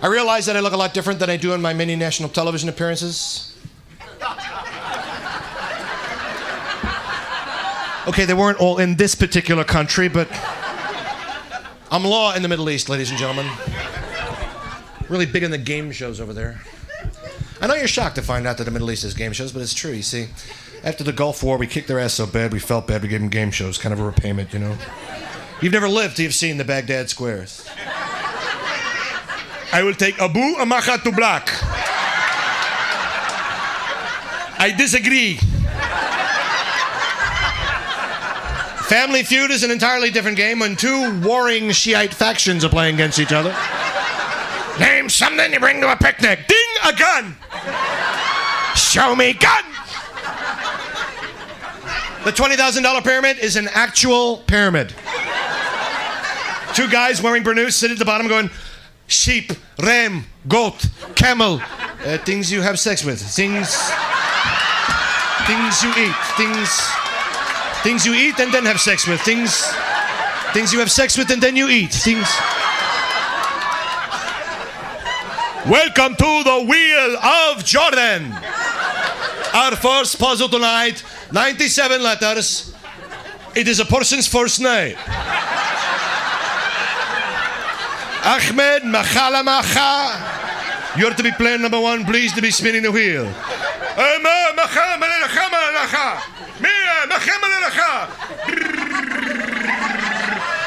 I realize that I look a lot different than I do in my many national television appearances. Okay, they weren't all in this particular country, but I'm law in the Middle East, ladies and gentlemen. Really big in the game shows over there. I know you're shocked to find out that the Middle East has game shows, but it's true, you see. After the Gulf War, we kicked their ass so bad we felt bad we gave them game shows, kind of a repayment, you know. You've never lived till you've seen the Baghdad squares. I will take Abu Amacha to black. I disagree. Family Feud is an entirely different game when two warring Shiite factions are playing against each other. Name something you bring to a picnic. Ding, a gun. Show me gun. The $20,000 pyramid is an actual pyramid. Two guys wearing burnous sit at the bottom going, sheep, ram, goat, camel, uh, things you have sex with, things, things you eat, things, things you eat and then have sex with, things, things you have sex with and then you eat, things. Welcome to the Wheel of Jordan. Our first puzzle tonight, 97 letters. It is a person's first name. Ahmed Machala Macha. You're to be player number one, please to be spinning the wheel.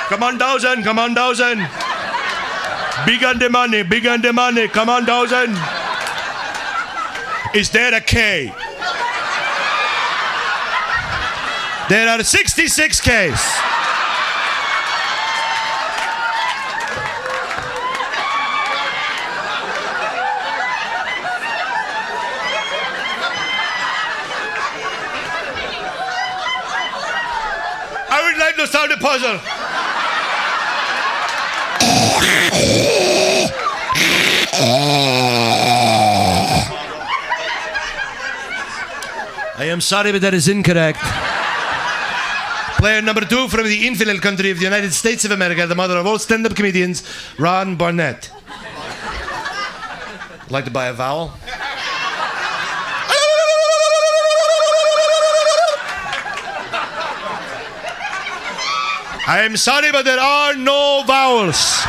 Come on, thousand, come on, thousand. Big on the money, big on the money, come on, thousand. Is there a K? There are 66 Ks. I would like to solve the puzzle. I am sorry, but that is incorrect. Player number two from the infidel country of the United States of America, the mother of all stand up comedians, Rob Bartlett. Like to buy a vowel? I am sorry, but there are no vowels.